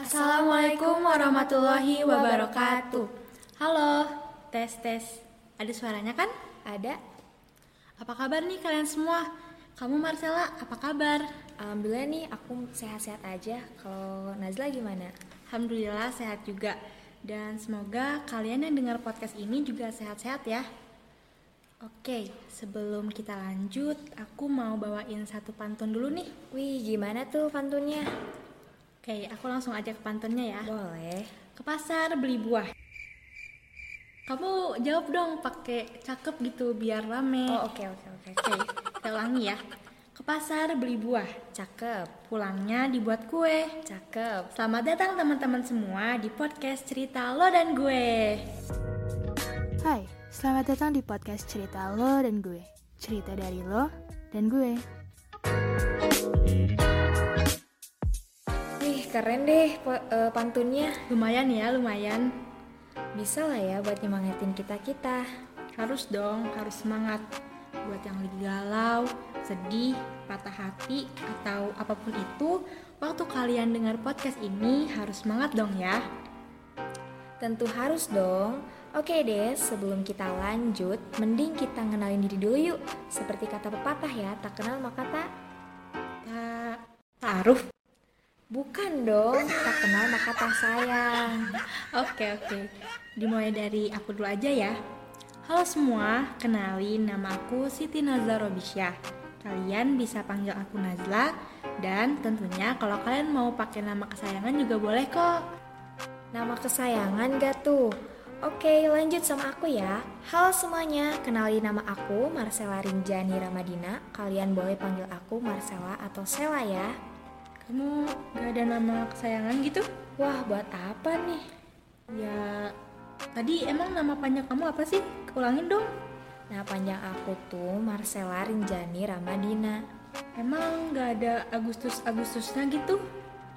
Assalamualaikum warahmatullahi wabarakatuh. Halo, tes tes. Ada suaranya kan? Ada. Apa kabar nih kalian semua? Kamu Marcella, apa kabar? Alhamdulillah nih aku sehat-sehat aja. Kalau Nazla gimana? Alhamdulillah sehat juga. Dan semoga kalian yang dengar podcast ini juga sehat-sehat ya. Oke, sebelum kita lanjut, aku mau bawain satu pantun dulu nih. Wih, gimana tuh pantunnya? Oke, aku langsung aja ke pantunnya ya. Boleh. Ke pasar beli buah. Kamu jawab dong pakai cakep gitu biar rame. Oh, oke oke oke. Oke, kita ulangi ya. Ke pasar beli buah. Cakep. Pulangnya dibuat kue. Cakep. Selamat datang teman-teman semua di podcast cerita lo dan gue. Hai, selamat datang di podcast cerita lo dan gue. Cerita dari lo dan gue. Keren deh eh, pantunnya. Lumayan ya, lumayan. Bisa lah ya buat nyemangatin kita-kita. Harus dong, harus semangat. Buat yang lagi galau, sedih, patah hati, atau apa pun itu, waktu kalian dengar podcast ini harus semangat dong ya. Tentu harus dong. Oke deh, sebelum kita lanjut, mending kita ngenalin diri dulu yuk. Seperti kata pepatah ya, tak kenal maka tak Ta taruh. Bukan dong, tak kenal maka tak sayang. Oke oke, dimulai dari aku dulu aja ya. Halo semua, kenalin nama aku Siti Nazla Robisyah. Kalian bisa panggil aku Nazla dan tentunya kalau kalian mau pakai nama kesayangan juga boleh kok. Nama kesayangan gak tuh? Oke, lanjut sama aku ya. Halo semuanya, kenalin nama aku Marcella Rinjani Ramadina. Kalian boleh panggil aku Marcella atau Sela ya. Kamu gak ada nama kesayangan gitu? Wah, buat apa nih? Ya, tadi emang nama panjang kamu apa sih? Ulangin dong. Nah, panjang aku tuh Marcella Rinjani Ramadina. Emang gak ada Agustus-Agustusnya gitu?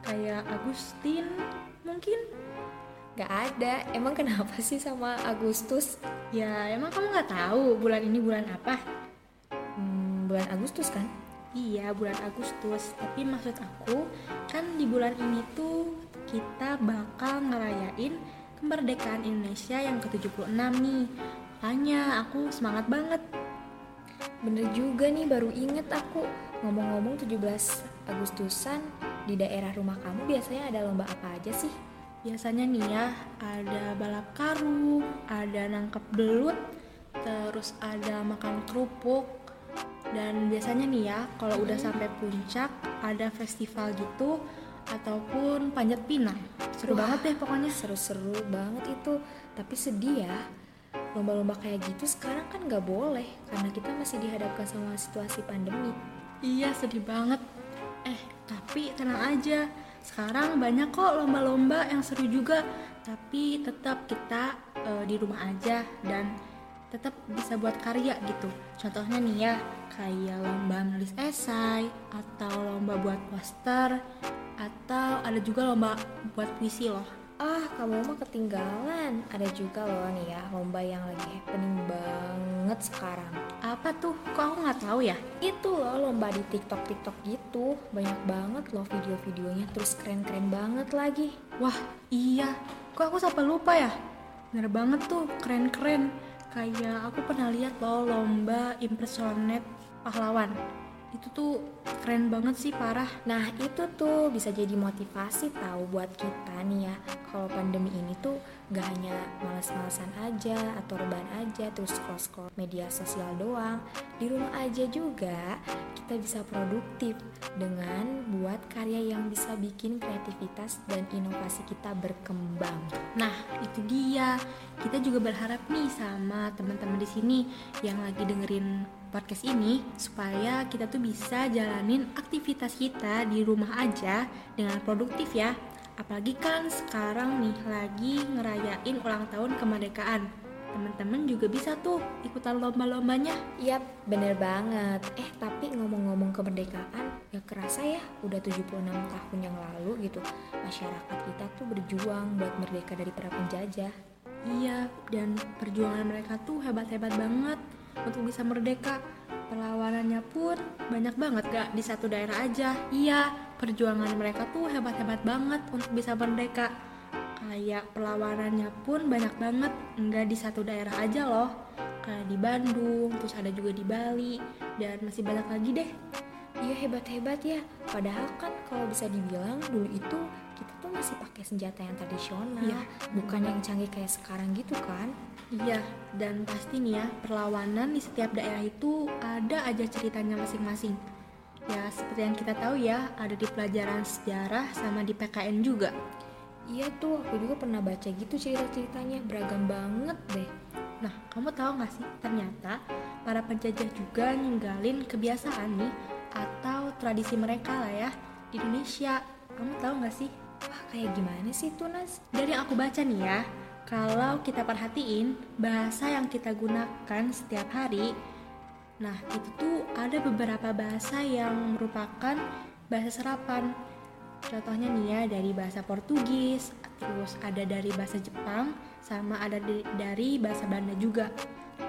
Kayak Agustin mungkin? Gak ada, emang kenapa sih sama Agustus? Ya, emang kamu nggak tahu bulan ini bulan apa? Hmm, bulan Agustus kan? Iya, bulan Agustus. Tapi maksud aku, kan di bulan ini tuh kita bakal ngerayain kemerdekaan Indonesia yang ke-76 nih. Makanya aku semangat banget. Bener juga nih, baru inget aku. Ngomong-ngomong 17 Agustusan, di daerah rumah kamu biasanya ada lomba apa aja sih? Biasanya nih ya, ada balap karung, ada nangkep belut, terus ada makan kerupuk. Dan biasanya nih ya, kalau udah sampai puncak, ada festival gitu ataupun panjat pinang. Seru Wah. banget deh pokoknya. Seru-seru banget itu, tapi sedih ya. Lomba-lomba kayak gitu sekarang kan nggak boleh karena kita masih dihadapkan sama situasi pandemi. Iya, sedih banget. Eh, tapi tenang aja. Sekarang banyak kok lomba-lomba yang seru juga, tapi tetap kita eh, di rumah aja dan tetap bisa buat karya gitu. Contohnya nih ya, kayak lomba nulis esai atau lomba buat poster atau ada juga lomba buat puisi loh. Ah, kamu mah ketinggalan. Ada juga loh nih ya lomba yang lagi happening banget sekarang. Apa tuh? Kok aku nggak tahu ya? Itu loh lomba di TikTok TikTok gitu. Banyak banget loh video-videonya, terus keren-keren banget lagi. Wah, iya. Kok aku sampai lupa ya? Bener banget tuh, keren-keren. Kayak aku pernah lihat loh lomba impersonate pahlawan. Itu tuh keren banget sih, parah. Nah itu tuh bisa jadi motivasi tahu buat kita nih ya Kalau pandemi ini tuh gak hanya males-malesan aja atau rebahan aja terus scroll-scroll media sosial doang Di rumah aja juga kita bisa produktif dengan buat karya yang bisa bikin kreativitas dan inovasi kita berkembang Nah, itu dia. Kita juga berharap nih sama teman-teman di sini yang lagi dengerin podcast ini supaya kita tuh bisa jalanin aktivitas kita di rumah aja dengan produktif ya. Apalagi kan sekarang nih lagi ngerayain ulang tahun kemerdekaan. Teman-teman juga bisa tuh ikutan lomba-lombanya. Yap, bener banget. Eh, tapi ngomong-ngomong kemerdekaan, gak kerasa ya, udah 76 tahun yang lalu gitu. Masyarakat kita tuh berjuang buat merdeka dari para penjajah. Iya, dan perjuangan mereka tuh hebat-hebat banget untuk bisa merdeka. Perlawanannya pun banyak banget gak di satu daerah aja. Iya, perjuangan mereka tuh hebat-hebat banget untuk bisa merdeka kayak perlawanannya pun banyak banget nggak di satu daerah aja loh kayak di Bandung terus ada juga di Bali dan masih banyak lagi deh Iya hebat-hebat ya. Padahal kan kalau bisa dibilang dulu itu kita tuh masih pakai senjata yang tradisional, Iya. bukan yang canggih kayak sekarang gitu kan? Iya, dan pasti nih ya, perlawanan di setiap daerah itu ada aja ceritanya masing-masing. Ya, seperti yang kita tahu ya, ada di pelajaran sejarah sama di PKN juga. Iya tuh, aku juga pernah baca gitu cerita-ceritanya, beragam banget deh. Nah, kamu tahu nggak sih, ternyata para penjajah juga ninggalin kebiasaan nih atau tradisi mereka lah ya di Indonesia. Kamu tahu nggak sih? Wah kayak gimana sih tuh Nas? Dari yang aku baca nih ya, kalau kita perhatiin bahasa yang kita gunakan setiap hari, nah itu tuh ada beberapa bahasa yang merupakan bahasa serapan. Contohnya nih ya dari bahasa Portugis, terus ada dari bahasa Jepang, sama ada dari bahasa Belanda juga.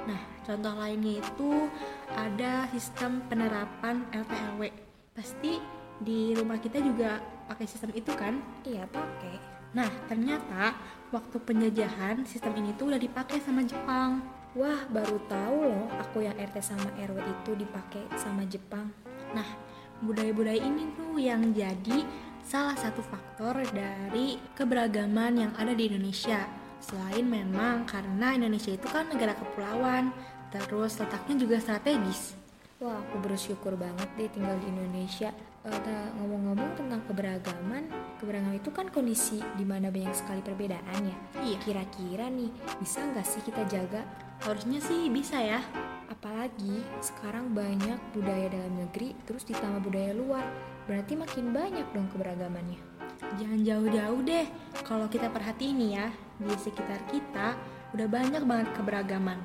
Nah, contoh lainnya itu ada sistem penerapan LTLW. Pasti di rumah kita juga pakai sistem itu kan? Iya pakai. Nah, ternyata waktu penjajahan sistem ini tuh udah dipakai sama Jepang. Wah baru tahu loh aku yang RT sama RW itu dipakai sama Jepang. Nah, budaya-budaya ini tuh yang jadi salah satu faktor dari keberagaman yang ada di Indonesia. Selain memang karena Indonesia itu kan negara kepulauan, terus letaknya juga strategis. Wah aku bersyukur banget deh tinggal di Indonesia. Eh, ngomong-ngomong tentang keberagaman, keberagaman itu kan kondisi di mana banyak sekali perbedaan ya. Iya, Kira-kira nih bisa nggak sih kita jaga harusnya sih bisa ya. Apalagi sekarang banyak budaya dalam negeri terus ditambah budaya luar. Berarti makin banyak dong keberagamannya. Jangan jauh-jauh deh. Kalau kita perhatiin ya, di sekitar kita udah banyak banget keberagaman.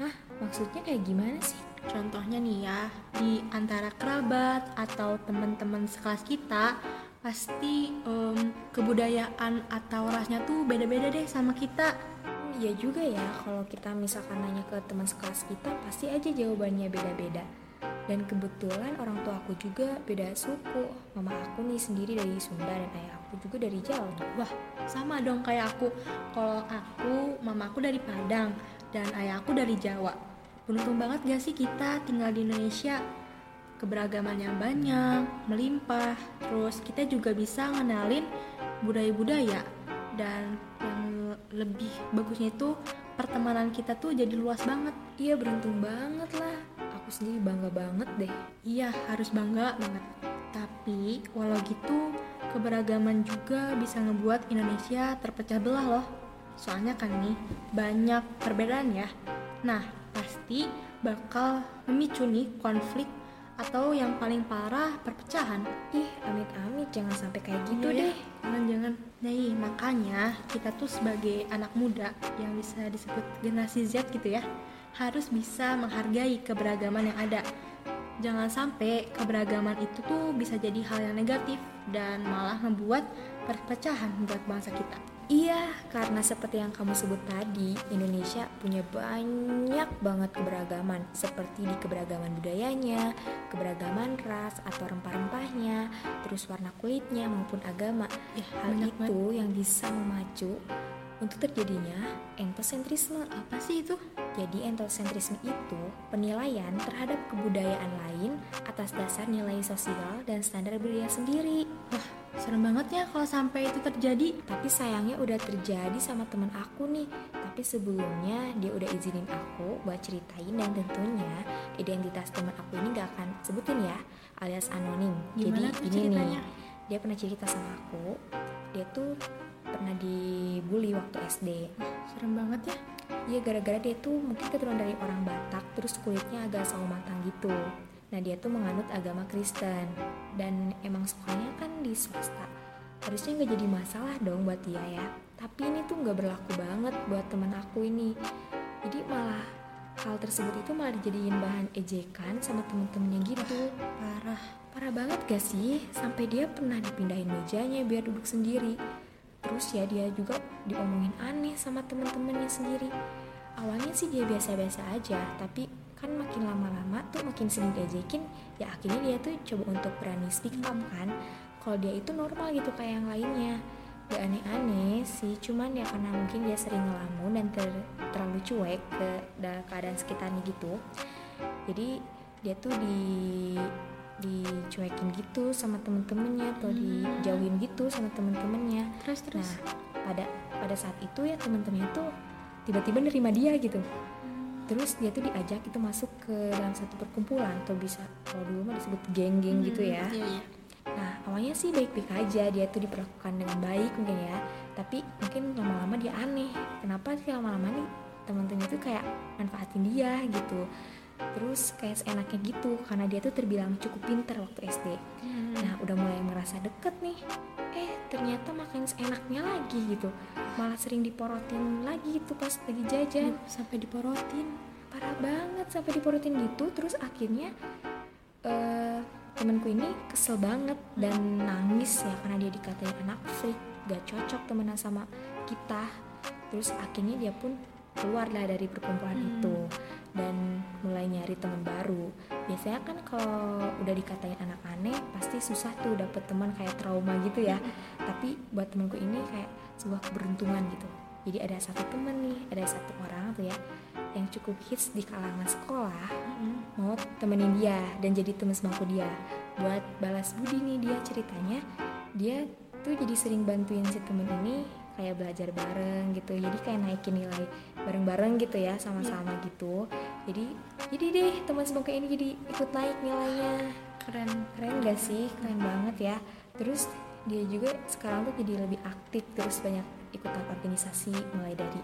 Hah? Maksudnya kayak gimana sih? Contohnya nih ya, di antara kerabat atau teman-teman sekelas kita, pasti em, kebudayaan atau rasnya tuh beda-beda deh sama kita. Iya juga ya, kalau kita misalkan nanya ke teman sekelas kita, pasti aja jawabannya beda-beda. Dan kebetulan orang tua aku juga beda suku. Mama aku nih sendiri dari Sunda dan ayah aku juga dari Jawa. Wah, sama dong kayak aku. Kalau aku, mama aku dari Padang dan ayah aku dari Jawa. Beruntung banget gak sih kita tinggal di Indonesia? Keberagaman yang banyak, melimpah. Terus kita juga bisa ngenalin budaya-budaya dan yang lebih bagusnya itu pertemanan kita tuh jadi luas banget. Iya beruntung banget lah. Aku sendiri bangga banget deh. Iya, harus bangga banget. Tapi, walau gitu, keberagaman juga bisa ngebuat Indonesia terpecah belah loh. Soalnya kan nih, banyak perbedaan ya. Nah, pasti bakal memicu nih konflik atau yang paling parah perpecahan. Ih, amit-amit jangan sampai kayak gitu Iya ya, deh. Jangan-jangan. Nah, iya, makanya kita tuh sebagai anak muda yang bisa disebut generasi Z gitu ya, harus bisa menghargai keberagaman yang ada. Jangan sampai keberagaman itu tuh bisa jadi hal yang negatif dan malah membuat perpecahan buat bangsa kita. Iya, karena seperti yang kamu sebut tadi, Indonesia punya banyak banget keberagaman, seperti di keberagaman budayanya, keberagaman ras atau rempah-rempahnya, terus warna kulitnya maupun agama. Ya, Hal itu yang bisa memacu untuk terjadinya entosentrisme. Apa sih itu? Jadi entosentrisme itu penilaian terhadap kebudayaan lain atas dasar nilai sosial dan standar budaya sendiri. Wah, serem banget ya kalau sampai itu terjadi. Tapi sayangnya udah terjadi sama temen aku nih. Tapi sebelumnya dia udah izinin aku buat ceritain dan tentunya identitas temen aku ini gak akan sebutin ya, alias anonim. Gimana Jadi ini ceritanya? nih, dia pernah cerita sama aku, dia tuh pernah dibully waktu SD. Serem banget ya. Iya gara-gara dia tuh mungkin keturunan dari orang Batak, terus kulitnya agak sawo matang gitu. Nah dia tuh menganut agama Kristen dan emang sekolahnya kan di swasta. Harusnya nggak jadi masalah dong buat dia ya. Tapi ini tuh nggak berlaku banget buat teman aku ini. Jadi malah hal tersebut itu malah dijadiin bahan ejekan sama temen-temennya gitu. Parah. Parah banget gak sih? Sampai dia pernah dipindahin mejanya biar duduk sendiri. Terus ya dia juga diomongin aneh sama temen-temennya sendiri. Awalnya sih dia biasa-biasa aja, tapi kan makin lama-lama tuh makin sering diajakin, ya akhirnya dia tuh coba untuk berani speak up kan. kalau dia itu normal gitu kayak yang lainnya gak aneh-aneh sih cuman ya karena mungkin dia sering ngelamun dan ter terlalu cuek ke keadaan sekitarnya gitu jadi dia tuh di dicuekin gitu sama temen-temennya atau Hmm. dijauhin gitu sama temen-temennya terus terus Nah, pada pada saat itu ya teman-temannya tuh tiba-tiba nerima dia gitu. Terus dia tuh diajak itu masuk ke dalam satu perkumpulan atau bisa kalau dulu mah disebut geng-geng gitu ya. iya, iya. Nah, awalnya sih baik-baik aja dia tuh diperlakukan dengan baik mungkin ya. Tapi mungkin lama-lama dia aneh. Kenapa sih lama-lama nih teman-temannya tuh kayak manfaatin dia gitu. Terus kayak seenaknya gitu karena dia tuh terbilang cukup pinter waktu SD. Nah udah mulai merasa deket nih. Eh ternyata makin seenaknya lagi gitu. Malah sering diporotin lagi gitu pas lagi jajan. Sampai diporotin. Parah banget sampai diporotin gitu. Terus akhirnya eh temenku ini kesel banget dan nangis ya Karena dia dikatain anak freak Gak cocok temenan sama kita. Terus akhirnya dia pun keluar lah dari perkumpulan Hmm. itu dan mulai nyari teman baru. Biasanya kan kalau udah dikatain anak aneh pasti susah tuh dapet teman kayak trauma gitu ya. Tapi buat temanku ini kayak sebuah keberuntungan gitu. Jadi ada satu temen nih ada satu orang tuh ya yang cukup hits di kalangan sekolah mau temenin dia dan jadi teman sebangku dia. Buat balas budi nih dia ceritanya dia tuh jadi sering bantuin si temen ini kayak belajar bareng gitu. Jadi kayak naikin nilai bareng-bareng gitu ya sama-sama gitu. Jadi jadi deh teman sebangku ini jadi ikut naik nilainya. Keren. Keren gak sih? Keren banget ya. Terus dia juga sekarang tuh jadi lebih aktif terus banyak ikutan organisasi mulai dari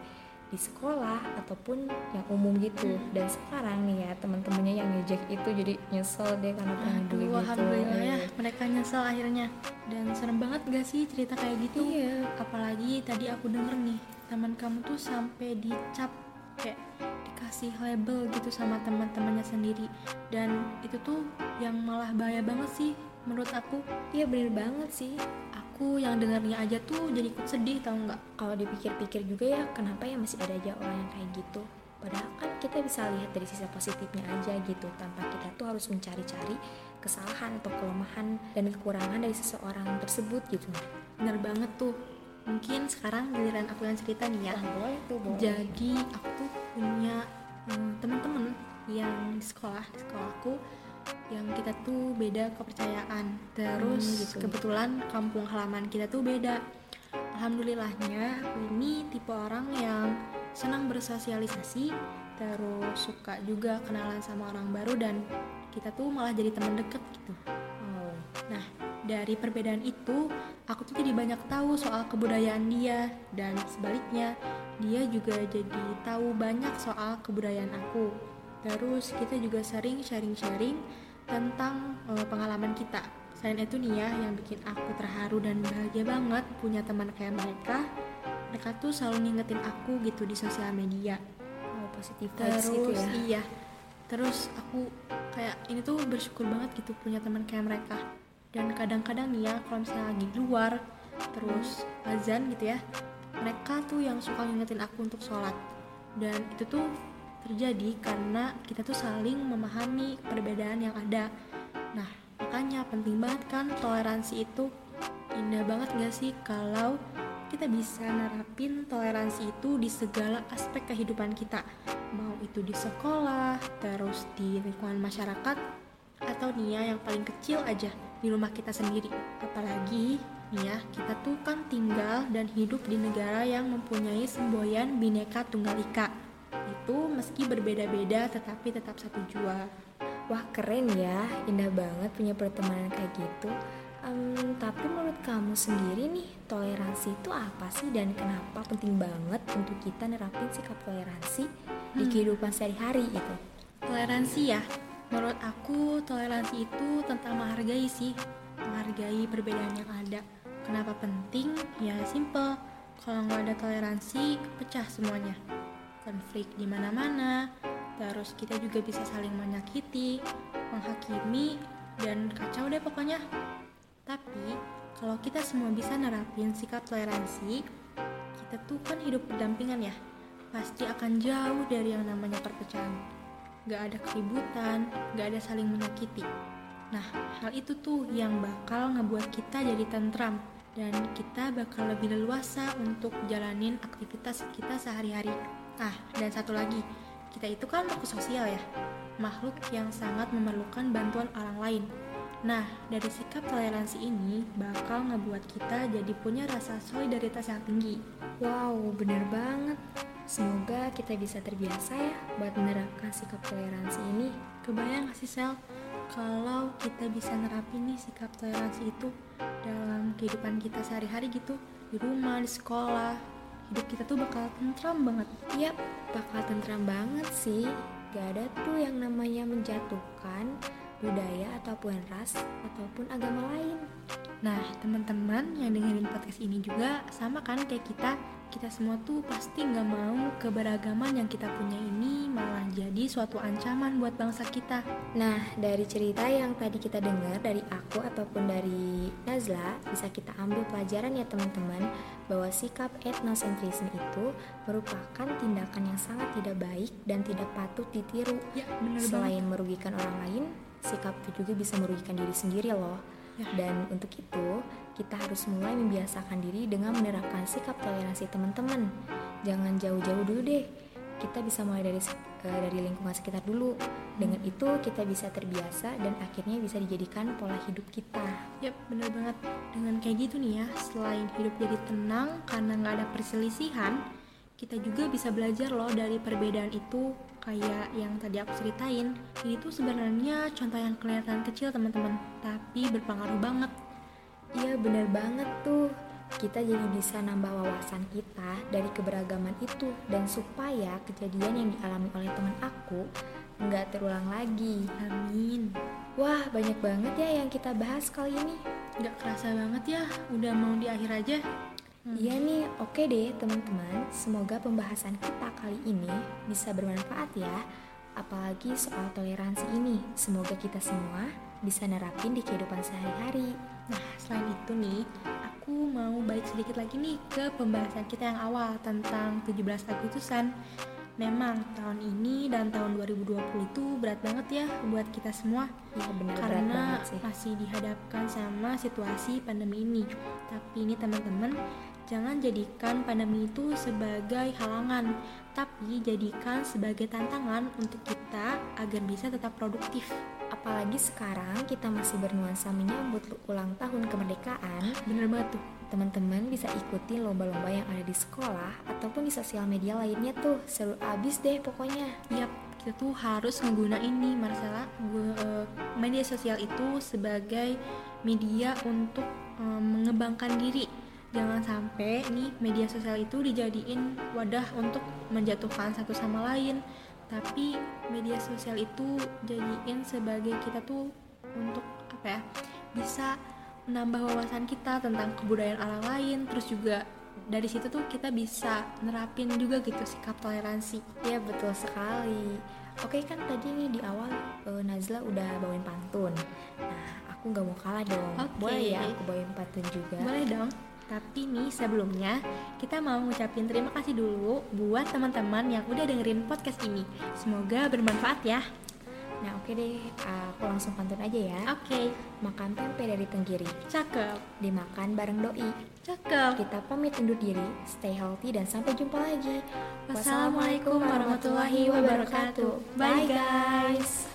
di sekolah ataupun yang umum gitu. Dan sekarang nih ya teman-temannya yang ngejek itu jadi nyesel deh karena pernah dulu gitu. alhamdulillah ya Eh, mereka nyesel akhirnya. Dan serem banget gak sih cerita kayak gitu? Iya. Apalagi tadi aku denger nih teman kamu tuh sampai dicap kayak dikasih label gitu sama teman-temannya sendiri. Dan itu tuh yang malah bahaya banget sih menurut aku. Iya bener banget sih aku yang dengarnya aja tuh jadi ikut sedih tau nggak? Kalau dipikir-pikir juga ya kenapa ya masih ada aja orang yang kayak gitu? Padahal kan kita bisa lihat dari sisi positifnya aja gitu tanpa kita tuh harus mencari-cari kesalahan atau kelemahan dan kekurangan dari seseorang tersebut gitu. Bener banget tuh. Mungkin sekarang giliran aku yang cerita nih ya. Boleh tuh jadi aku tuh punya hmm, teman-teman yang di sekolah di sekolahku yang kita tuh beda kepercayaan. Terus Hmm, gitu. kebetulan kampung halaman kita tuh beda. Alhamdulillahnya aku ini tipe orang yang senang bersosialisasi terus suka juga kenalan sama orang baru dan kita tuh malah jadi teman deket gitu. Oh. Nah, dari perbedaan itu, aku tuh jadi banyak tahu soal kebudayaan dia. Dan sebaliknya, dia juga jadi tahu banyak soal kebudayaan aku. Terus kita juga sering sharing-sharing tentang eh, pengalaman kita. Selain itu nih ya, yang bikin aku terharu dan bahagia banget punya teman kayak mereka. Mereka tuh selalu ngingetin aku gitu di sosial media oh positif terus gitu ya iya terus aku kayak ini tuh bersyukur banget gitu punya teman kayak mereka dan kadang-kadang nih ya kalau misalnya lagi luar terus azan gitu ya mereka tuh yang suka ngingetin aku untuk sholat dan itu tuh terjadi karena kita tuh saling memahami perbedaan yang ada. Nah makanya penting banget kan toleransi itu. Indah banget gak sih kalau kita bisa nerapin toleransi itu di segala aspek kehidupan kita? Mau itu di sekolah terus di lingkungan masyarakat atau nih ya yang paling kecil aja di rumah kita sendiri. Apalagi nih ya kita tuh kan tinggal dan hidup di negara yang mempunyai semboyan bineka tunggal ika itu meski berbeda-beda tetapi tetap satu jua wah keren ya indah banget punya pertemanan kayak gitu Em, tapi menurut kamu sendiri nih toleransi itu apa sih dan kenapa penting banget untuk kita nerapin sikap toleransi di kehidupan sehari-hari gitu Toleransi ya, menurut aku toleransi itu tentang menghargai sih, menghargai perbedaan yang ada. Kenapa penting? Ya simple. Kalau nggak ada toleransi, pecah semuanya. Konflik di mana-mana, terus kita juga bisa saling menyakiti, menghakimi, dan kacau deh pokoknya. Tapi kalau kita semua bisa nerapin sikap toleransi, kita tuh kan hidup berdampingan ya. Pasti akan jauh dari yang namanya perpecahan. Gak ada keributan, gak ada saling menyakiti. Nah, hal itu tuh yang bakal ngebuat kita jadi tentram dan kita bakal lebih leluasa untuk jalanin aktivitas kita sehari-hari. Ah, dan satu lagi, kita itu kan makhluk sosial ya, makhluk yang sangat memerlukan bantuan orang lain. Nah, dari sikap toleransi ini bakal ngebuat kita jadi punya rasa solidaritas yang tinggi. Wow, bener banget. Semoga kita bisa terbiasa ya buat menerapkan sikap toleransi ini. Kebayang gak sih Sel, kalau kita bisa nerapin nih sikap toleransi itu dalam kehidupan kita sehari-hari gitu, di rumah, di sekolah, hidup kita tuh bakal tentram banget. Yap, bakal tentram banget sih. Gak ada tuh yang namanya menjatuhkan budaya ataupun ras ataupun agama lain. Nah, teman-teman yang dengerin podcast ini juga sama kan kayak kita, kita semua tuh pasti nggak mau keberagaman yang kita punya ini malah jadi suatu ancaman buat bangsa kita. Nah, dari cerita yang tadi kita dengar dari aku ataupun dari Nazla, bisa kita ambil pelajaran ya teman-teman bahwa sikap etnosentrisme itu merupakan tindakan yang sangat tidak baik dan tidak patut ditiru. Ya, Selain banget. merugikan orang lain, sikap itu juga bisa merugikan diri sendiri loh. Ya. Dan untuk itu, kita harus mulai membiasakan diri dengan menerapkan sikap toleransi teman-teman. Jangan jauh-jauh dulu deh. Kita bisa mulai dari eh, dari lingkungan sekitar dulu. Dengan itu kita bisa terbiasa dan akhirnya bisa dijadikan pola hidup kita. Yap, bener banget. Dengan kayak gitu nih ya, selain hidup jadi tenang karena nggak ada perselisihan, kita juga bisa belajar loh dari perbedaan itu kayak yang tadi aku ceritain. Ini tuh sebenarnya contoh yang kelihatan kecil teman-teman, tapi berpengaruh banget. Iya bener banget tuh Kita jadi bisa nambah wawasan kita dari keberagaman itu Dan supaya kejadian yang dialami oleh teman aku nggak terulang lagi Amin. Wah banyak banget ya yang kita bahas kali ini Nggak kerasa banget ya, udah mau di akhir aja. Hmm. Iya nih, oke deh teman-teman Semoga pembahasan kita kali ini bisa bermanfaat ya Apalagi soal toleransi ini Semoga kita semua bisa nerapin di kehidupan sehari-hari Nah, selain itu nih, aku mau balik sedikit lagi nih ke pembahasan kita yang awal tentang 17 Agustusan. Memang tahun ini dan tahun 2020 itu berat banget ya buat kita semua Iya bener karena sih masih dihadapkan sama situasi pandemi ini. Tapi ini teman-teman, jangan jadikan pandemi itu sebagai halangan, tapi jadikan sebagai tantangan untuk kita agar bisa tetap produktif. Apalagi sekarang kita masih bernuansa menyambut ulang tahun kemerdekaan, Bener banget tuh. teman-teman bisa ikuti lomba-lomba yang ada di sekolah ataupun di sosial media lainnya tuh. Seru abis deh pokoknya. Yap, kita tuh harus ngegunain nih Marcella gue- eh, media sosial itu sebagai media untuk eh, mengembangkan diri. Jangan sampai nih media sosial itu dijadiin wadah untuk menjatuhkan satu sama lain. Tapi media sosial itu jadiin sebagai kita tuh untuk apa ya? Bisa menambah wawasan kita tentang kebudayaan orang lain, terus juga dari situ tuh kita bisa nerapin juga gitu sikap toleransi. Ya betul sekali. Oke kan tadi nih di awal eh, Nazla udah bawain pantun. Nah aku nggak mau kalah dong. Oke. Boleh ya aku bawain pantun juga. Boleh dong. Tapi nih sebelumnya kita mau ngucapin terima kasih dulu buat teman-teman yang udah dengerin podcast ini. Semoga bermanfaat ya. Nah oke deh, aku langsung pantun aja ya. Oke, Makan tempe dari tenggiri, cakep, dimakan bareng doi. cakep. Kita pamit undur diri, stay healthy dan sampai jumpa lagi. Wassalamualaikum warahmatullahi wabarakatuh. Bye guys.